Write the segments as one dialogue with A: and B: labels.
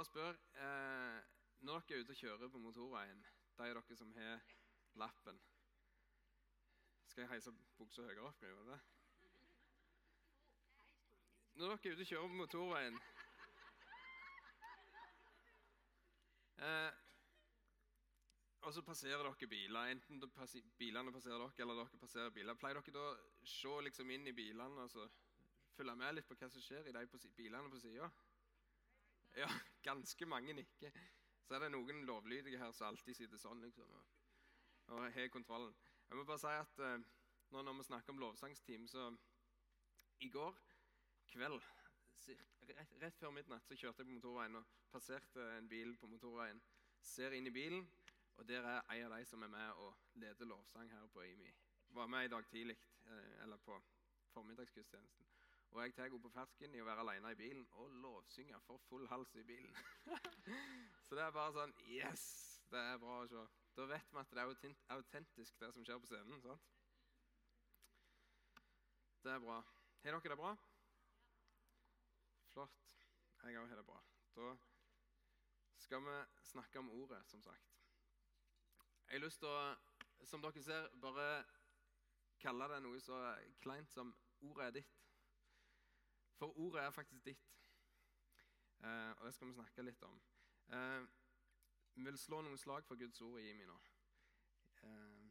A: bare spørre eh, Når dere er ute og kjører på motorveien, de av dere som har lappen Skal jeg heise buksa høyere opp? Gjør det? Når dere er ute og kjører på motorveien eh, Og så passerer dere biler. Enten bilene passerer dere, eller dere passerer biler. Pleier dere da å se liksom inn i bilene og altså, følge med litt på hva som skjer i de bilene på sida? Ja, ganske mange nikker. Så er det noen lovlydige her som alltid sitter sånn liksom, og, og har kontrollen. Jeg må bare si at uh, nå når vi snakker om lovsangsteam, så i går kveld rett, rett, før midnatt så kjørte jeg på motorveien og passerte en bil på motorveien. Ser inn i bilen, og der er en av de som er med og leder lovsang her på IMI. Var med i dag tidlig, eh, eller på formiddagsgudstjenesten. Og jeg tar henne på fersken i å være alene i bilen og lovsynge for full hals i bilen. så det er bare sånn Yes! Det er bra å se. Da vet vi at det er autentisk, det som skjer på scenen. sant? Det er bra. Har dere det bra? Flott. Jeg òg har det bra. Da skal vi snakke om ordet, som sagt. Jeg har lyst til å, som dere ser, bare kalle det noe så kleint som 'ordet er ditt'. For ordet er faktisk ditt. Eh, og det skal vi snakke litt om. Eh, vi vil slå noen slag for Guds ord i Jimmy nå. Eh,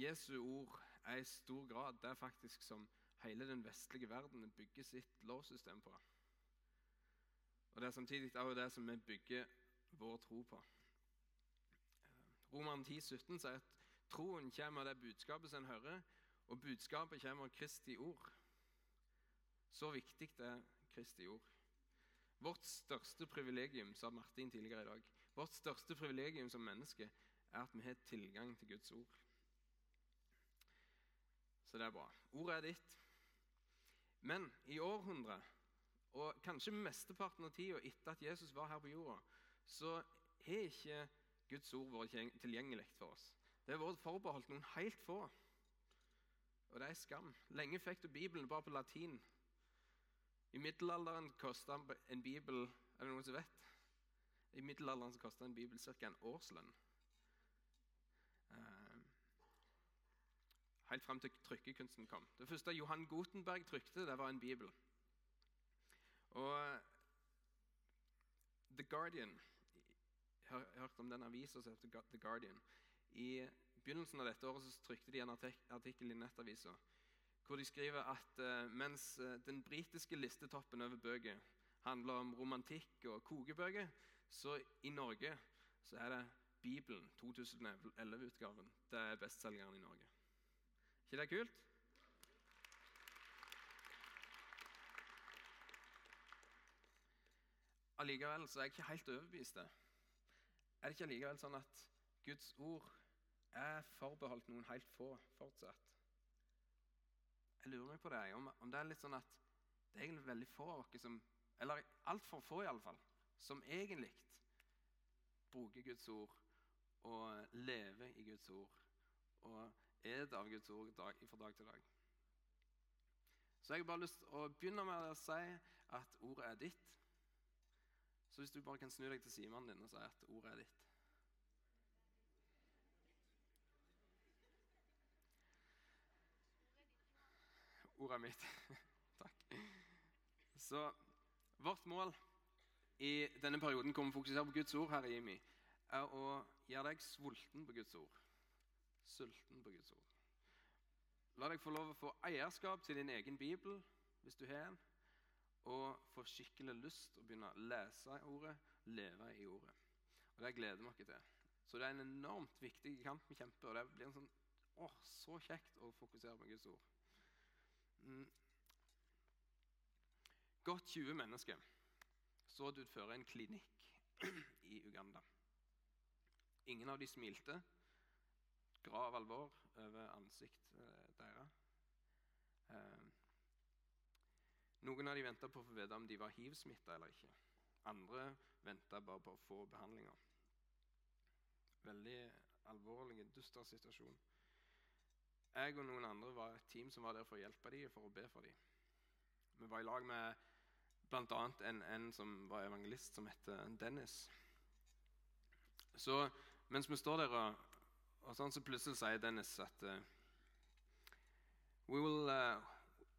A: Jesu ord er i stor grad det er faktisk som hele den vestlige verden bygger sitt lovsystem på. Og det er samtidig også det som vi bygger vår tro på. Roman 10, 17 sier at troen kommer av det budskapet som en hører, og budskapet kommer av Kristi ord. Så viktig er Kristi ord. Vårt største privilegium sa Martin tidligere i dag, vårt største privilegium som menneske er at vi har tilgang til Guds ord. Så det er bra. Ordet er ditt. Men i århundret, og kanskje mesteparten av tida etter at Jesus var her på jorda, så har ikke Guds ord vært tilgjengelig for oss. Det har vært forbeholdt noen helt få. Og det er skam. Lenge fikk du Bibelen bare på latin. I middelalderen kosta en bibel Er det noen som vet? I middelalderen kosta en bibel ca. en årslønn. Uh, helt fram til trykkekunsten kom. Det første Johan Gutenberg trykte, det var en bibel. Og The Guardian Jeg har hørt om den avisa som heter The Guardian. I begynnelsen av dette året så trykte de en artikkel i Nettavisa hvor de skriver at uh, mens uh, den britiske listetoppen over bøker handler om romantikk og kokebøker, så i Norge så er det Bibelen, 2011-utgaven, det er bestselgeren i Norge. ikke det kult? Allikevel så er jeg ikke helt overbevist. Er det ikke allikevel sånn at Guds ord er forbeholdt noen helt få fortsatt? Jeg lurer meg på det, om, om det er litt sånn at det er egentlig veldig få av oss som Eller altfor få, iallfall, som egentlig bruker Guds ord og lever i Guds ord og er av Guds ord dag, fra dag til dag. Så jeg har bare lyst til å begynne med å si at ordet er ditt. Så hvis du bare kan snu deg til Simon din og si at ordet er ditt Ordet mitt. Takk. Så vårt mål i denne perioden hvor vi fokuserer på Guds ord her i IMI, er å gjøre deg sulten på Guds ord. Sulten på Guds ord. La deg få lov å få eierskap til din egen bibel, hvis du har en og få skikkelig lyst å begynne å lese ordet, leve i ordet. Og Det gleder vi oss til. Så det er en enormt viktig kamp vi kjemper, og det blir en sånn, åh, så kjekt å fokusere på Guds ord. Mm. Godt 20 mennesker så det utføre en klinikk i Uganda. Ingen av de smilte. Grav alvor over ansiktet eh, deres. Eh, noen av de venta på å få vite om de var hiv-smitta eller ikke. Andre venta bare på å få behandlinger. Veldig alvorlig, dyster situasjon. Jeg og noen andre var et team som var der for å hjelpe dem og for å be for dem. Vi var i lag med bl.a. En, en som var evangelist, som het Dennis. Så mens vi står der, og, og sånn, så plutselig sier Dennis at uh, we, will, uh,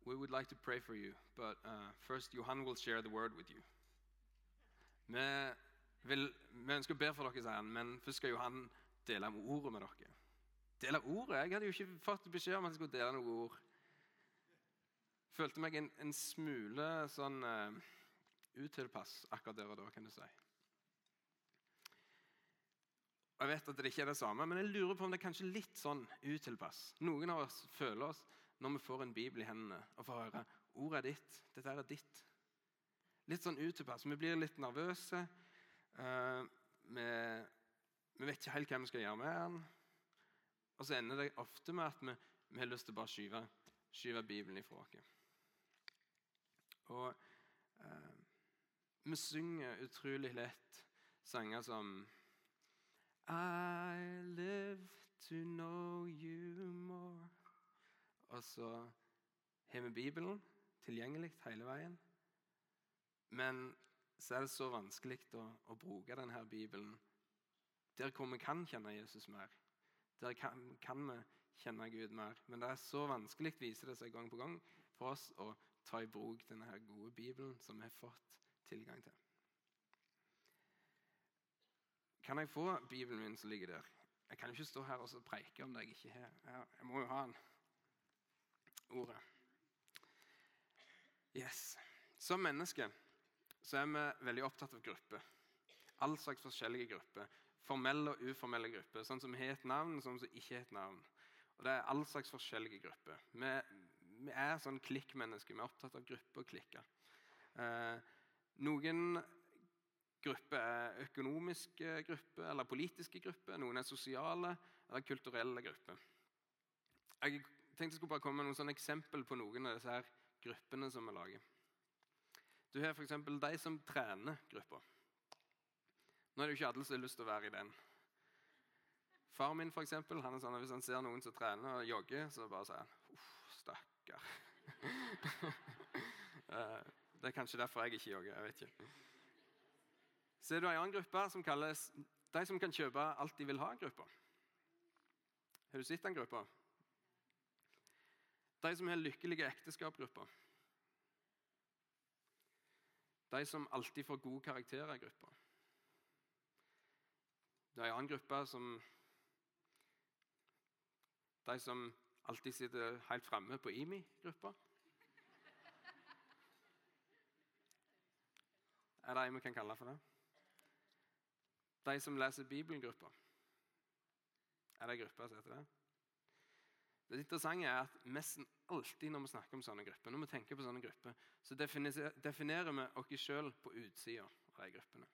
A: we would like to pray for you, but uh, first Johan will share the word with you. Vi, vil, vi ønsker å be for dere, sier han, men først skal Johan dele ordet med dere. Dele ordet? Jeg hadde jo ikke fått beskjed om at jeg skulle dele noe ord. Følte meg en, en smule sånn uh, utilpass akkurat der og da, kan du si. Jeg vet at det ikke er det samme, men jeg lurer på om det er kanskje litt sånn utilpass. Noen av oss føler oss når vi får en bibel i hendene og får høre ordet er ditt, dette er ditt. Litt sånn utilpass. Vi blir litt nervøse. Uh, vi, vi, vet ikke helt hva vi skal gjøre med den. Og så ender det ofte med at vi, vi har lyst til å bare skyve, skyve Bibelen ifra oss. Og eh, vi synger utrolig lett sanger som I live to know you more. Og så har vi Bibelen tilgjengelig hele veien. Men så er det så vanskelig å, å bruke denne Bibelen der hvor vi kan kjenne Jesus mer. Der kan, kan, vi kjenne Gud mer. Men det er så vanskelig, viser det seg gang på gang, for oss å ta i bruk denne gode Bibelen som vi har fått tilgang til. Kan jeg få Bibelen min som ligger der? Jeg kan jo ikke stå her og preike om det jeg ikke har. Jeg må jo ha den. Ordet. Yes. Som mennesker så er vi veldig opptatt av grupper. All slags forskjellige grupper. Formelle og uformelle grupper. Sånn som har et navn, sånn som ikke har et navn. Og Det er all slags forskjellige grupper. Vi, vi er sånn klikkmennesker. Vi er opptatt av grupper og klikker. Eh, noen grupper er økonomiske grupper eller politiske grupper. Noen er sosiale eller kulturelle grupper. Jeg tenkte jeg skulle bare komme med noen sånne eksempel på noen av disse her gruppene som vi lager. Du har f.eks. de som trener gruppa. Nå er det jo ikke alle som har lyst til å være i den. Far min for eksempel, han er sånn at hvis han ser noen som trener og jogger, så bare sier han uff, stakkar. Eh, det er kanskje derfor jeg ikke jogger. jeg vet ikke. Så er det en annen gruppe som kalles de som kan kjøpe alt de vil ha-gruppa. Har du sett den gruppa? De som har lykkelige ekteskap-gruppa. De som alltid får gode karakterer i har en annen gruppe som De som alltid sitter helt framme på IMI-gruppa. Er det en vi kan kalle for det? De som leser Bibelen-gruppa. Er det en gruppe som heter det? Det interessante er at Nesten alltid når vi snakker om sånne grupper, når vi tenker på sånne grupper, så definerer vi oss sjøl på utsida av de gruppene.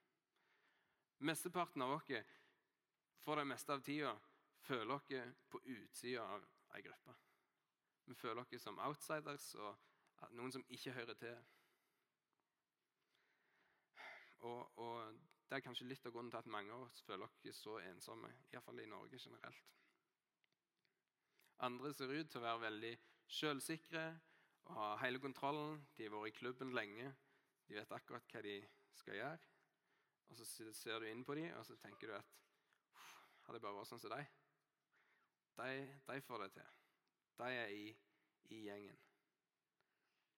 A: Mesteparten av oss for det meste av tida føler oss på utsida av ei gruppe. Vi føler oss som outsiders og noen som ikke hører til. Og, og det er kanskje litt av grunnen til at mange av oss føler oss så ensomme, iallfall i Norge generelt. Andre ser ut til å være veldig selvsikre og ha hele kontrollen. De har vært i klubben lenge. De vet akkurat hva de skal gjøre. Og Så ser du inn på dem og så tenker du at hadde bare vært sånn som deg. de, de, får det til. De er i, i gjengen.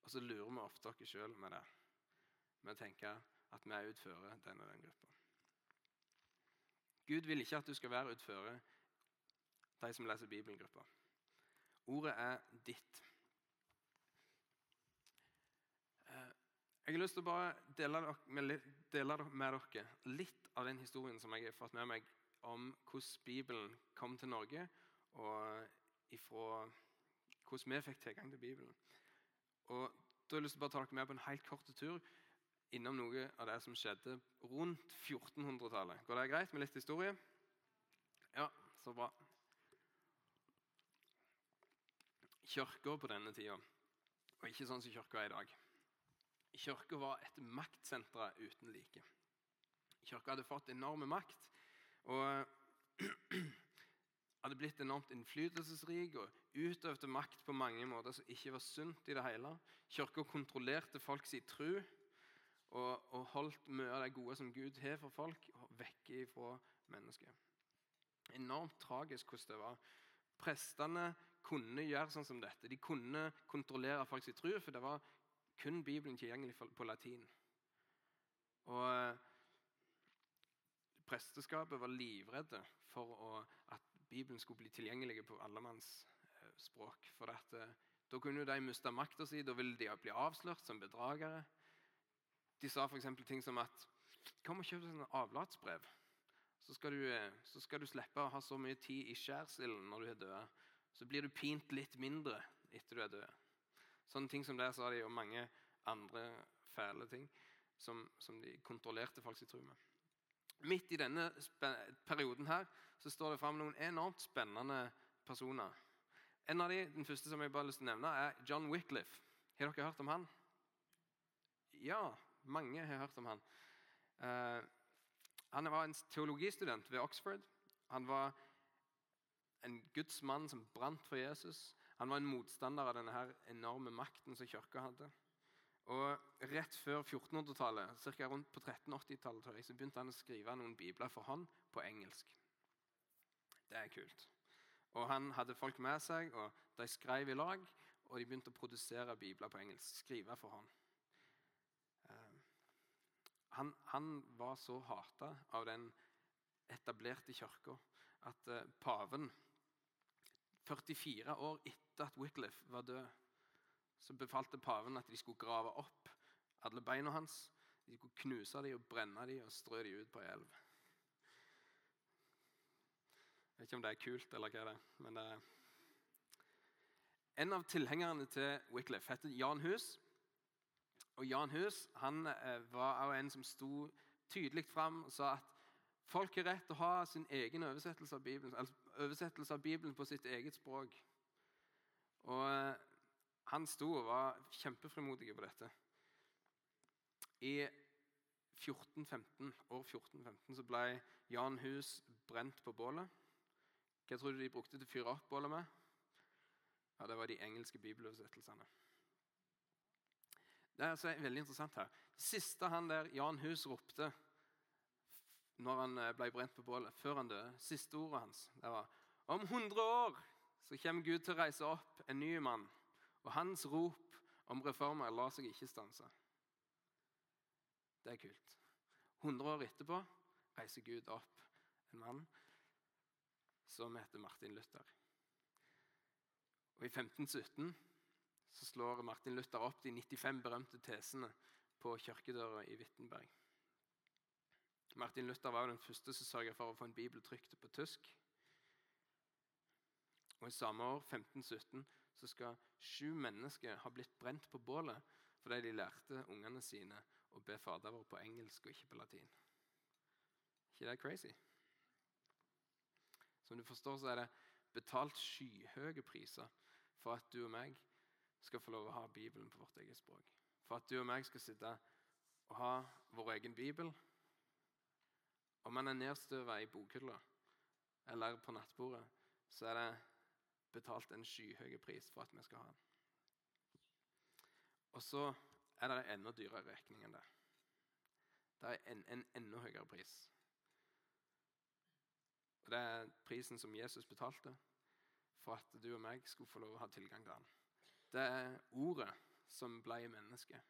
A: Og så lurer vi ofte oss sjøl med det. Med å tenke at vi er utføre den og den gruppa. Gud vil ikke at du skal være utføre de som leser Bibelen-gruppa. Ordet er ditt. Eh, jeg har lyst til å bare dele med dere litt av den historien som jeg har fått med meg om hvordan Bibelen kom til Norge, og ifra hvordan vi fikk tilgang til Bibelen. Og da har jeg lyst til å bare ta dere med på en helt kort tur innom noe av det som skjedde rundt 1400-tallet. Går det greit med litt historie? Ja, så bra. Kirka på denne tida var ikke sånn som kirka er i dag. Kirka var et maktsenter uten like. Kirka hadde fått enorme makt og hadde blitt enormt innflytelsesrik og utøvde makt på mange måter som ikke var sunt i det hele. Kirka kontrollerte folks tro
B: og, og holdt mye av det gode som Gud har for folk, vekke ifra mennesket. Enormt tragisk hvordan det var. Prestene kunne gjøre sånn som dette. De kunne kontrollere folks tro, for det var kun Bibelen tilgjengelig på latin. Og Presteskapet var livredde for å, at Bibelen skulle bli tilgjengelig på allemannsspråk. eh. For at, eh, da kunne de miste makta si, da ville de bli avslørt som bedragere. De sa f.eks. ting som at Kom og kjøp et avlatsbrev. Så skal, du, så skal, du, slippe å ha så mye tid i skjærsilden når du er død. Så blir du pint litt mindre etter du er død. Sånne ting som det sa de, og mange andre fæle ting som, som de kontrollerte folks tro med. Midt i denne perioden her, så står det fram noen enormt spennende personer. En av de, Den første som jeg bare har lyst til å nevne, er John Wycliffe. Har dere hørt om han? Ja, mange har hørt om han. Uh, han var en teologistudent ved Oxford. Han var en gudsmann som brant for Jesus. Han var en motstander av denne enorme makten som kirka hadde. Og Rett før 1400-tallet, ca. rundt på 1380-tallet, så begynte han å skrive noen bibler for hånd på engelsk. Det er kult. Og Han hadde folk med seg, og de skrev i lag. Og de begynte å produsere bibler på engelsk. Skrive for hånd. Eh, han, han var så hata av den etablerte kirka at eh, paven 44 år etter at Wycliffe var død, så befalte paven at de skulle grave opp alle beina hans. De skulle knuse dem og brenne dem og strø dem ut på ei elv. Jeg vet ikke om det er kult, eller hva det er. men det er... En av tilhengerne til Wycliffe heter Jan Hus. Og Jan Hus han eh, var også en som sto tydelig fram og sa at folk har rett til å ha sin egen oversettelse av Bibelen, altså oversettelse av Bibelen på sitt eget språk. Og eh, han sto og var kjempefrimodig på dette. I 1415, år 1415 så ble Jan Hus brent på bålet. Hva tror du de brukte til å fyre opp bålet med? Ja, Det var de engelske bibeloversettelsene. Det er altså veldig interessant her. Det siste han der, Jan Hus ropte når han eh, ble brent på bålet, før han døde, siste ordet hans, det var Om 100 år så kommer Gud til å reise opp en ny mann og hans rop om reformer lar seg ikke stanse. Det er kult. 100 år etterpå reiser Gud opp en mann som heter Martin Luther. Og I 1517 så slår Martin Luther opp de 95 berømte tesene på kirkedøra i Wittenberg. Martin Luther var den første som sørga for å få en bibel trykt på tysk. Og I samme år, 1517, så skal sju mennesker ha blitt brent på bålet fordi de lærte ungene sine å be Fader vår på engelsk og ikke på latin. ikke det crazy? Som du forstår, så er det betalt skyhøye priser for at du og meg skal få lov å ha Bibelen på vårt eget språk. For at du og meg skal sitte og ha vår egen bibel. Om man er nedstøva i bokhylla eller på nattbordet, så er det betalt en skyhøy pris for at vi skal ha den. Og så er det en enda dyrere regning enn det. Det er en, en enda høyere pris. Og Det er prisen som Jesus betalte for at du og meg skulle få lov å ha tilgang til han. Det er ordet som ble menneske.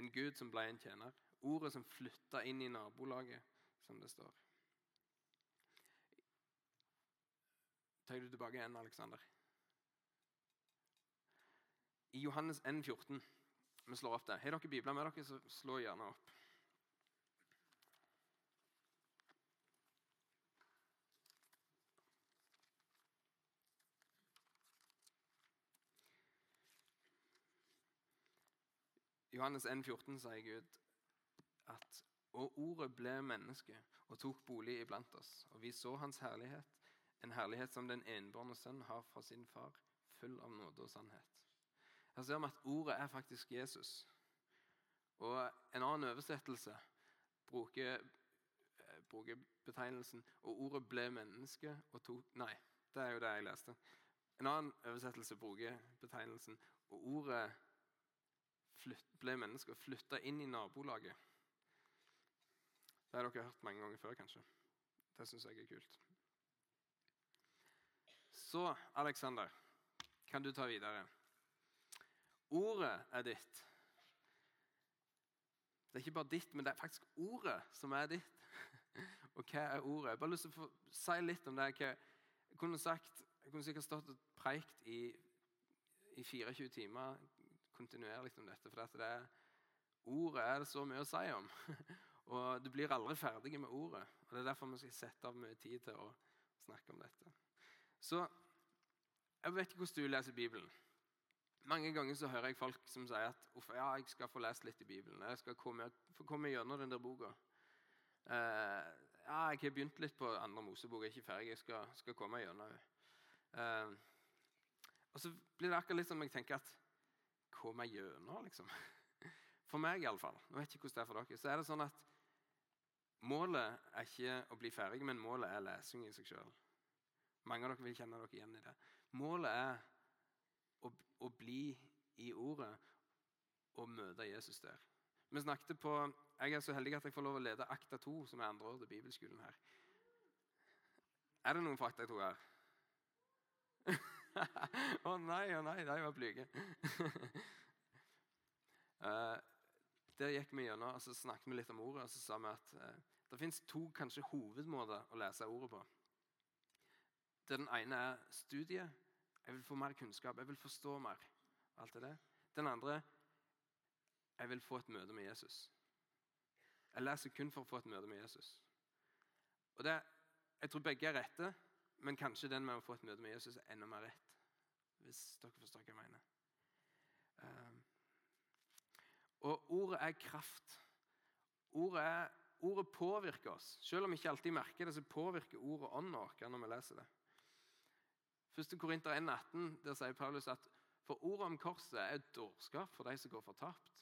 B: En Gud som ble en tjener. Ordet som flytta inn i nabolaget, som det står. Tar du tilbake igjen, Aleksander? I Johannes 1, 14 Vi slår opp det. Har dere bibler med dere, så slå gjerne opp. Johannes 1, 14 sier Gud at og ordet ble menneske og tok bolig iblant oss, og vi så hans herlighet, en herlighet som den enbårne sønn har fra sin far, full av nåde og sannhet. Her ser vi at ordet er faktisk Jesus. Og En annen oversettelse bruker, eh, bruker betegnelsen 'og ordet ble menneske og tok' Nei, det er jo det jeg leste. En annen oversettelse bruker betegnelsen 'og ordet flytt, ble menneske og flytta inn i nabolaget. Det har dere hørt mange ganger før, kanskje. Det syns jeg er kult. Så, Aleksander, kan du ta videre. Ordet er ditt. Det er ikke bare ditt, men det er faktisk ordet som er ditt. Og hva er ordet? Jeg har bare lyst til å si litt om det. Jeg kunne, sagt, jeg kunne sikkert stått og preikt i, i 24 timer kontinuerlig om dette. For det er, ordet er det så mye å si om. Og du blir aldri ferdig med ordet. Og Det er derfor vi skal sette av mye tid til å snakke om dette. Så jeg vet ikke hvordan du leser Bibelen. Mange ganger så hører jeg folk som sier at ja, jeg skal få lest litt i Bibelen. Jeg skal komme, få komme gjennom den der boka. Eh, ja, jeg har begynt litt på andre Mosebok. Jeg er ikke ferdig. Jeg skal, skal komme gjennom eh, Og så blir det akkurat litt som jeg tenker at Komme gjennom, liksom. For meg, iallfall. Nå vet jeg ikke hvordan det er for dere. Så er det sånn at Målet er ikke å bli ferdig, men målet er lesing i seg sjøl. Mange av dere vil kjenne dere igjen i det. Målet er å, å bli i ordet og møte Jesus der. Vi snakket på, Jeg er så heldig at jeg får lov å lede Akta 2, som er andre år til bibelskolen her. Er det noen fra Akta 2 her? Å oh, nei, å oh, nei, de var blyge. uh, der gikk vi gjennom og så snakket vi litt om ordet. og så sa vi at uh, Det fins to kanskje hovedmåter å lese ordet på. Den ene er studiet. Jeg vil få mer kunnskap. Jeg vil forstå mer. Alt det der. Den andre jeg vil få et møte med Jesus. Jeg leser kun for å få et møte med Jesus. Og det, Jeg tror begge er rette, men kanskje den med å få et møte med Jesus er enda mer rett. Hvis dere forstår hva jeg mener. Um, og ordet er kraft. Ordet, er, ordet, påvirker oss. Selv om vi ikke alltid merker det, så påvirker ordet ånden vår når vi leser det. 1. Korinter 1,18 der sier Paulus at for ordet om korset er dårskap for de som går fortapt.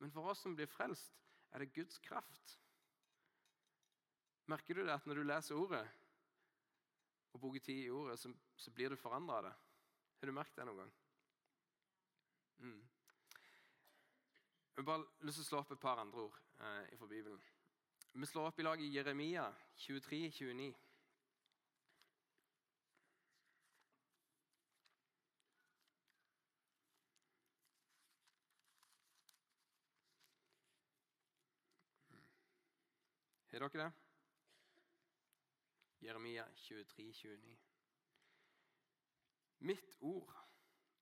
B: Men for oss som blir frelst, er det Guds kraft. Merker du det at når du leser ordet og bruker tid i ordet, så, så blir du forandra av det? Har du merket det noen gang? Mm. Jeg har bare lyst til å slå opp et par andre ord eh, fra Bibelen. Vi slår opp i lag i Jeremia 23, 29. Har dere det? Jeremia 23, 29. Mitt ord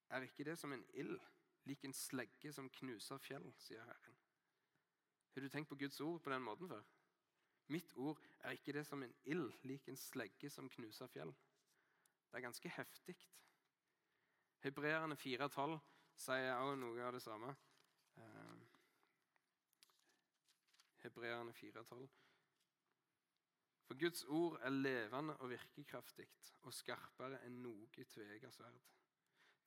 B: er ikke det som en ild, lik en slegge som knuser fjell, sier Herren. Har du tenkt på Guds ord på den måten før? Mitt ord er ikke det som en ild, lik en slegge som knuser fjell. Det er ganske heftig. Hebreerne 4,12 sier også noe av det samme. Uh, Hebreerne 4,12. For Guds ord er levende og virkekraftig og skarpere enn noe tveegget sverd.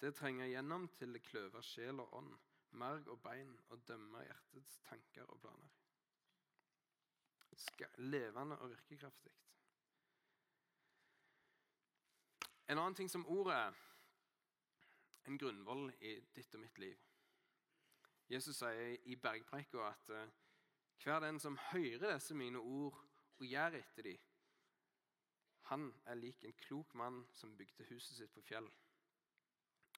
B: Det trenger gjennom til det kløver sjel og ånd, marg og bein, og dømmer hjertets tanker og planer. Ska levende og virkekraftig. En annen ting som ordet er, en grunnvoll i ditt og mitt liv. Jesus sier i bergpreika at uh, hver den som hører disse mine ord og gjør etter dem. Han er lik en klok mann som bygde huset sitt på fjell.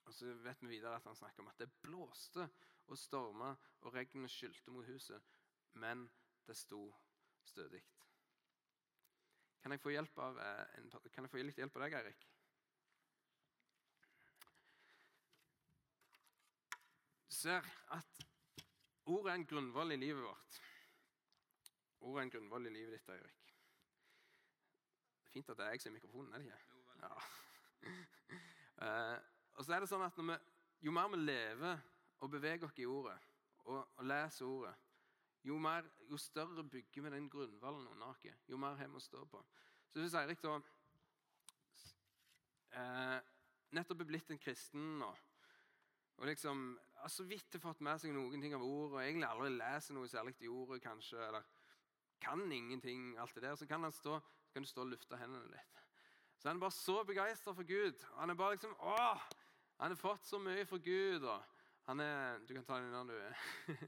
B: Og så vet vi videre at Han snakker om at det blåste og storma, og regnet skylte mot huset, men det sto stødig. Kan jeg få hjelp av, eh, en, kan jeg få litt hjelp av deg, Eirik? Du ser at ordet er en grunnvoll i livet vårt. Ordet er en grunnvoll i livet ditt, Eirik. Fint at det er jeg som er mikrofonen, er det ikke? Ja. uh, og så er det sånn at vi, Jo mer vi lever og beveger oss i ordet og, og leser ordet, jo, mer, jo, større bygger vi den grunnvollen under oss. Jo mer har vi å stå på. Så hvis Eirik da uh, nettopp er blitt en kristen nå, og liksom har så vidt har fått med seg noen ting av ordet, og egentlig aldri leser noe særlig i ordet, kanskje, eller kan ingenting, alt det der, så kan, stå, så kan du stå og lufte hendene litt. Så Han er bare så begeistra for Gud. Han er bare liksom, åh, han har fått så mye fra Gud. og Han er Du kan ta den når du er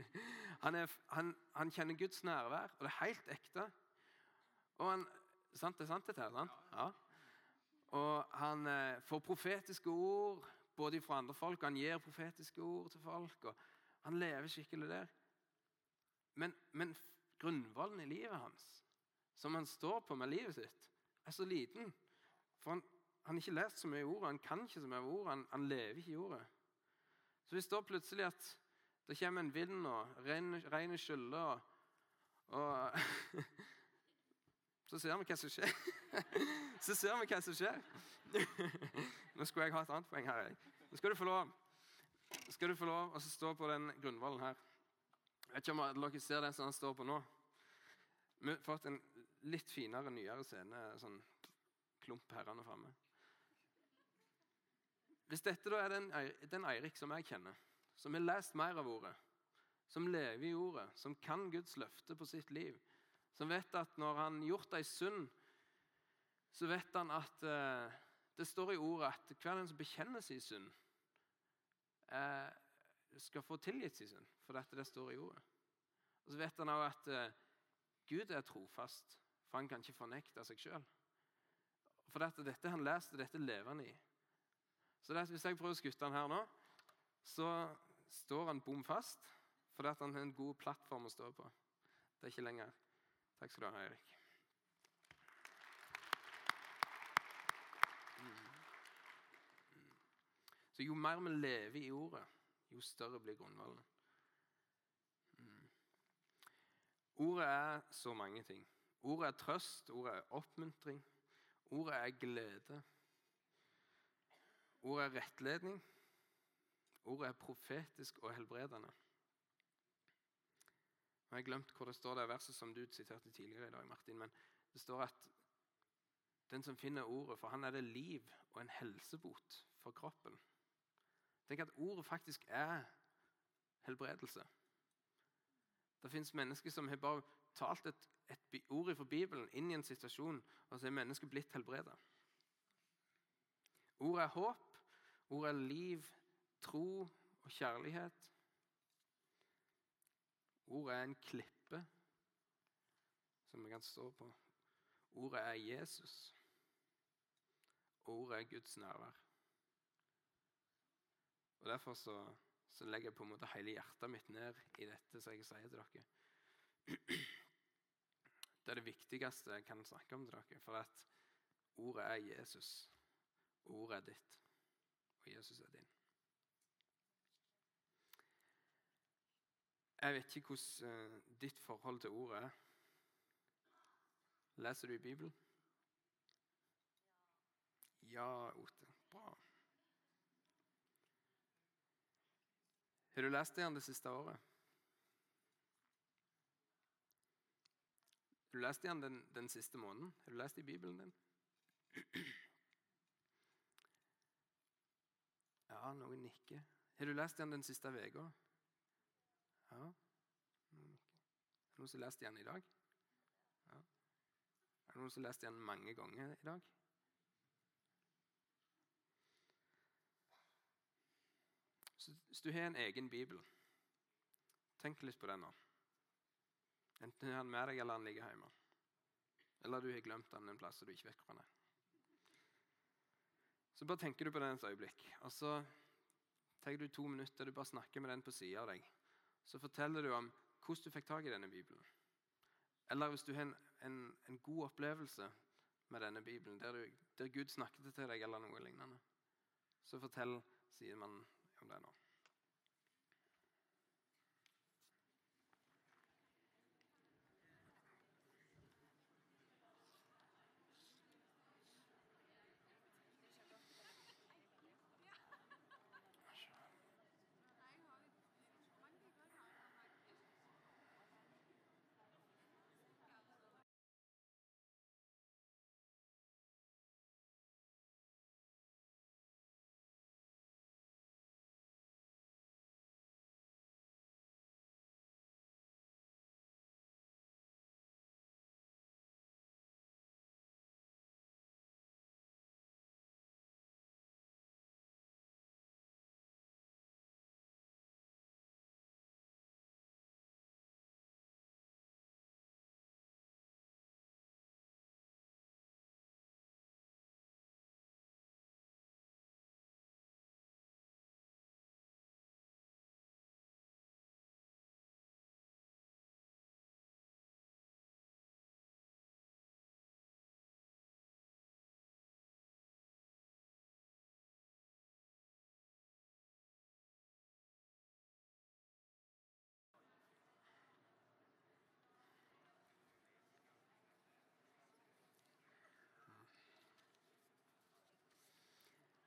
B: han, er, han, han kjenner Guds nærvær, og det er helt ekte. Og han, sant, Det er sant, dette her? sant? Ja. Og han eh, får profetiske ord både fra andre folk, og han gir profetiske ord til folk. og Han lever skikkelig der. Men, men grunnvollen i livet hans, som han står på med livet sitt, er så liten. For han, han har ikke lest så mye ord, han kan ikke så mye ord, han, han lever ikke i ordet. Så hvis da plutselig at det kommer en vind og regnet skyller og, og Så ser vi hva som skjer. Så ser vi hva som skjer. Nå skulle jeg ha et annet poeng her. Nå skal du få lov skal du få lov å stå på den grunnvollen her. Vet ikke om dere ser den som han står på nå. Vi har fått en litt finere, nyere scene. sånn klump herrene framme. Hvis dette da er den, den Eirik som jeg kjenner, som har lest mer av ordet, som lever i ordet, som kan Guds løfte på sitt liv, som vet at når han gjort ei synd, så vet han at eh, det står i ordet at hver den som bekjenner sin synd, eh, skal få tilgitt sin synd, for dette det står i ordet. Og Så vet han òg at eh, Gud er trofast, for han kan ikke fornekte seg sjøl. For dette, dette han leste, dette lever han i. Så det, Hvis jeg prøver å skutte han her nå, så står han bom fast fordi han har en god plattform å stå på. Det er ikke lenger. Takk skal du ha, Eirik. Så jo mer vi lever i ordet, jo større blir grunnvollen. Mm. Ordet er så mange ting. Ordet er trøst, ordet er oppmuntring, ordet er glede. Ordet er rettledning. Ordet er profetisk og helbredende. Jeg har glemt hvor det står det verset som du siterte tidligere i dag, Martin. Men det står at den som finner ordet, for han er det liv og en helsebot for kroppen. Tenk at ordet faktisk er helbredelse. Det fins mennesker som har bare talt et, et ord fra Bibelen inn i en situasjon, og så er mennesket blitt helbredet. Ordet er håp, ordet er liv, tro og kjærlighet. Ordet er en klippe som vi kan stå på. Ordet er Jesus. Ordet er Guds nærvær. Og Derfor så, så, legger jeg på en måte hele hjertet mitt ned i dette som jeg sier til dere. Det er det viktigste jeg kan snakke om til dere. For at ordet er Jesus. Ordet er ditt, og Jesus er din. Jeg vet ikke hvordan uh, ditt forhold til ordet er. Leser du i Bibelen? Ja, Ote. Bra. Har du lest igjen det siste året? Har du lest igjen den, den siste måneden? Har du lest i Bibelen din? Ja, noen nikker. Har du lest igjen den siste uka? Ja. Er det noen som har lest igjen i dag? Ja. Er det noen som har lest igjen mange ganger i dag? Så hvis du har en egen bibel, tenk litt på den nå. Enten har den med deg, eller den ligger hjemme. Eller du har glemt den en plass du ikke vet hvor den er. Så bare tenker du på den et øyeblikk. Og så tar du to minutter du bare snakker med den på sida av deg. Så forteller du om hvordan du fikk tak i denne Bibelen. Eller hvis du har en, en, en god opplevelse med denne Bibelen, der, du, der Gud snakket til deg, eller noe lignende, så fortell, sier man om det nå.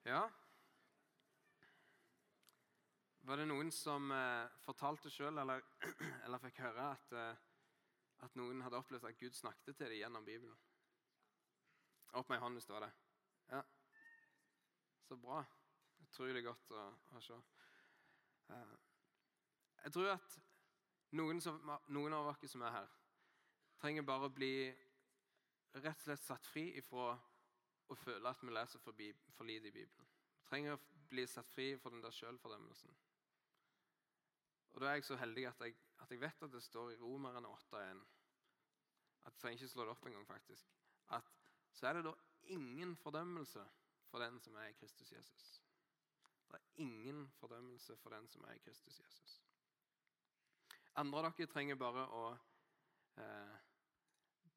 B: Ja. Var det noen som eh, fortalte sjøl, eller, eller, fikk høre, at, eh, at, noen hadde opplevd at Gud snakket til dem gjennom Bibelen? Opp med ei hånd hvis det var det. Ja. Så bra. Utrolig godt å, å se. Eh, jeg tror at noen, som, noen, av dere som er her, trenger bare å bli rett og slett satt fri ifra å føle at vi leser for, for lite i Bibelen. Vi trenger å bli satt fri for den der sjølfordømmelsen. Og Da er jeg så heldig at jeg, at jeg vet at det står i Romerne 8,1 at Jeg trenger ikke slå det opp engang, faktisk. At så er det da ingen fordømmelse for den som er i Kristus Jesus. Det er ingen fordømmelse for den som er i Kristus Jesus. Andre av dere trenger bare å eh,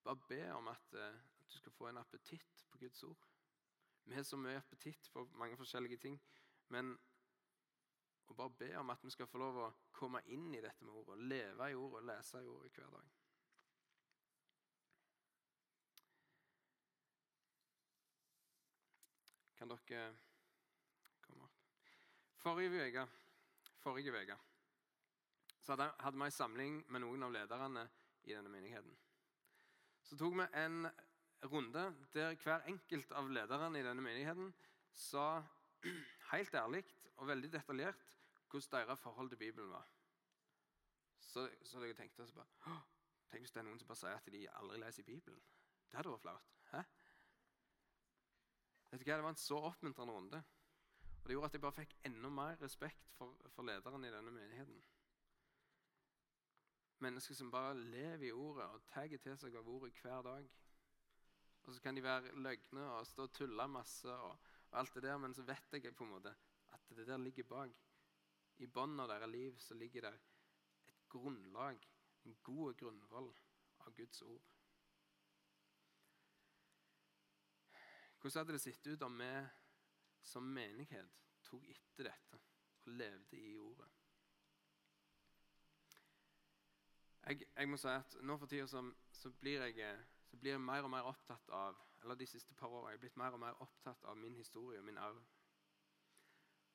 B: bare be om at, eh, du skal få en appetitt på Guds ord. Vi har så mye appetitt på mange forskjellige ting. Men å bare be om at vi skal få lov å komme inn i dette med ordet, leve i ordet, lese i ordet hver dag. Kan dere komme opp? Forrige uke hadde vi en samling med noen av lederne i denne menigheten. Så tok vi en runde der hver enkelt av lederne i denne menigheten sa helt ærlig og veldig detaljert hvordan deres forhold til Bibelen var. Så, så jeg tenkte så bare, Tenk hvis det er noen som bare sier at de aldri leser Bibelen. Det hadde vært flaut. Hæ? Vet du hva, Det var en så oppmuntrende runde. Og Det gjorde at jeg bare fikk enda mer respekt for, for lederen i denne menigheten. Mennesker som bare lever i ordet og tar til seg av ordet hver dag. Og Så kan de være løgne og stå og tulle masse, og, og, alt det der, men så vet jeg på en måte at det der ligger bak. I av deres liv så ligger det et grunnlag, en god grunnvoll av Guds ord. Hvordan hadde det sett ut om vi som menighet tok etter dette og levde i ordet? Jeg, jeg må si at Nå for tida så, så, blir jeg, så, blir jeg, mer og mer opptatt av eller de siste par årene, jeg blitt mer og mer opptatt av min historie og min arv.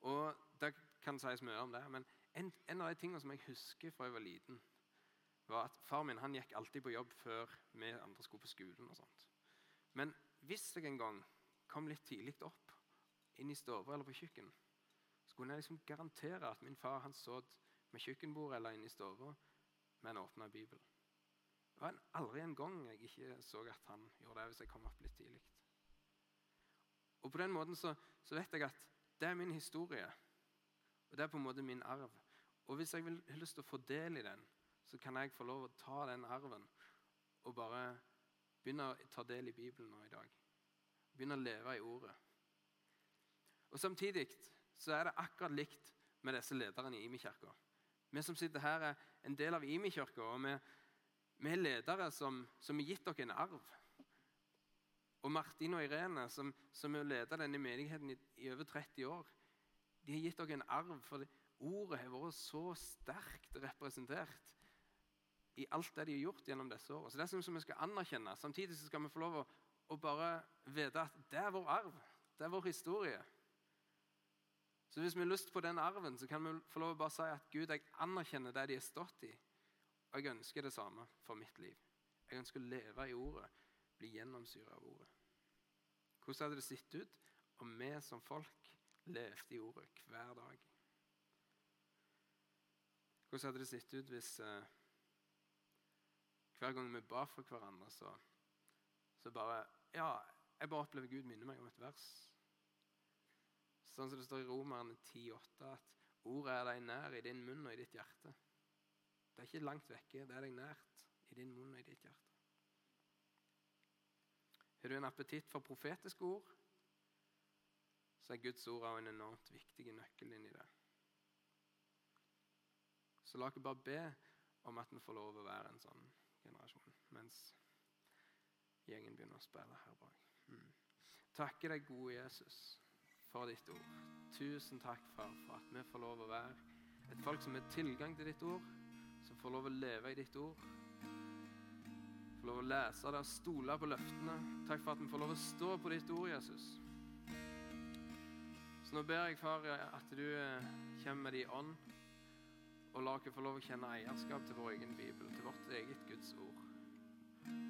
B: Og Det kan sies mye om det, men en, en av de tingene som jeg husker fra jeg var liten, var at far min han gikk alltid på jobb før vi andre skulle på skolen. og sånt. Men hvis jeg en gang kom litt tidlig opp inn i stua eller på kjøkken, så kunne jeg liksom garantere at min far han satt med kjøkkenbordet eller inne i stua med en åpna bibel. Det var aldri en gang jeg ikke så at han gjorde det hvis jeg kom opp litt tidlig. Og På den måten så, så, vet jeg at det er min historie, og det er på en måte min arv. Og Hvis jeg vil, har lyst til å få del i den, så kan jeg få lov å ta den arven og bare begynne å ta del i Bibelen nå i dag. Begynne å leve i Ordet. Og Samtidig så er det akkurat likt med disse lederne i Imi-kirka. Vi som sitter her, er en del av Imi-kirka, og vi, vi, er ledere som, som har gitt dere en arv. Og Martin og Irene, som, som har ledet denne menigheten i, i, over 30 år, de har gitt dere en arv, for ordet har vært så sterkt representert i alt det de har gjort gjennom disse årene. Så det er som vi skal anerkjenne. Samtidig skal vi få lov å, å bare vite at det er vår arv. Det er vår historie. Så hvis vi har lyst på den arven, så kan vi få lov å bare si at Gud, jeg anerkjenner det de har stått i. Og jeg ønsker det samme for mitt liv. Jeg ønsker å leve i ordet, bli gjennomsyret av ordet. Hvordan hadde det sett ut om vi som folk levde i ordet hver dag? Hvordan hadde det sett ut hvis eh, hver gang vi ba for hverandre, så, så bare Ja, jeg bare opplever Gud minner meg om et vers. Sånn som det står i Romerne 10,8, at ordet er deg nær i din munn og i ditt hjerte. Det er ikke langt vekke, det er deg nært i din munn og i ditt hjerte. Har du en appetitt for profetiske ord, så er Guds ord også en enormt viktig nøkkel inn i det. Så la oss bare be om at vi får lov å være en sånn generasjon, mens gjengen begynner å spille her bak. Mm. Takker deg, gode Jesus for ditt ord. Tusen takk, far, for at vi får lov å være et folk som har tilgang til ditt ord, får lov å leve i ditt ord. Får lov å lese det og stole på løftene. Takk for at vi får lov å stå på ditt ord, Jesus. Så nå ber jeg, far, at du eh, kommer med din ånd, og la oss få lov å kjenne eierskap til vår egen bibel, til vårt eget Guds ord.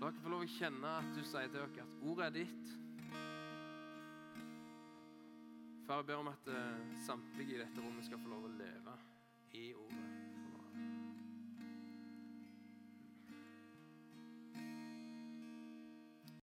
B: La oss få lov å kjenne at du sier til oss at ordet er ditt. Far, jeg ber om at eh, samtlige i dette rommet skal få lov å leve i ordet.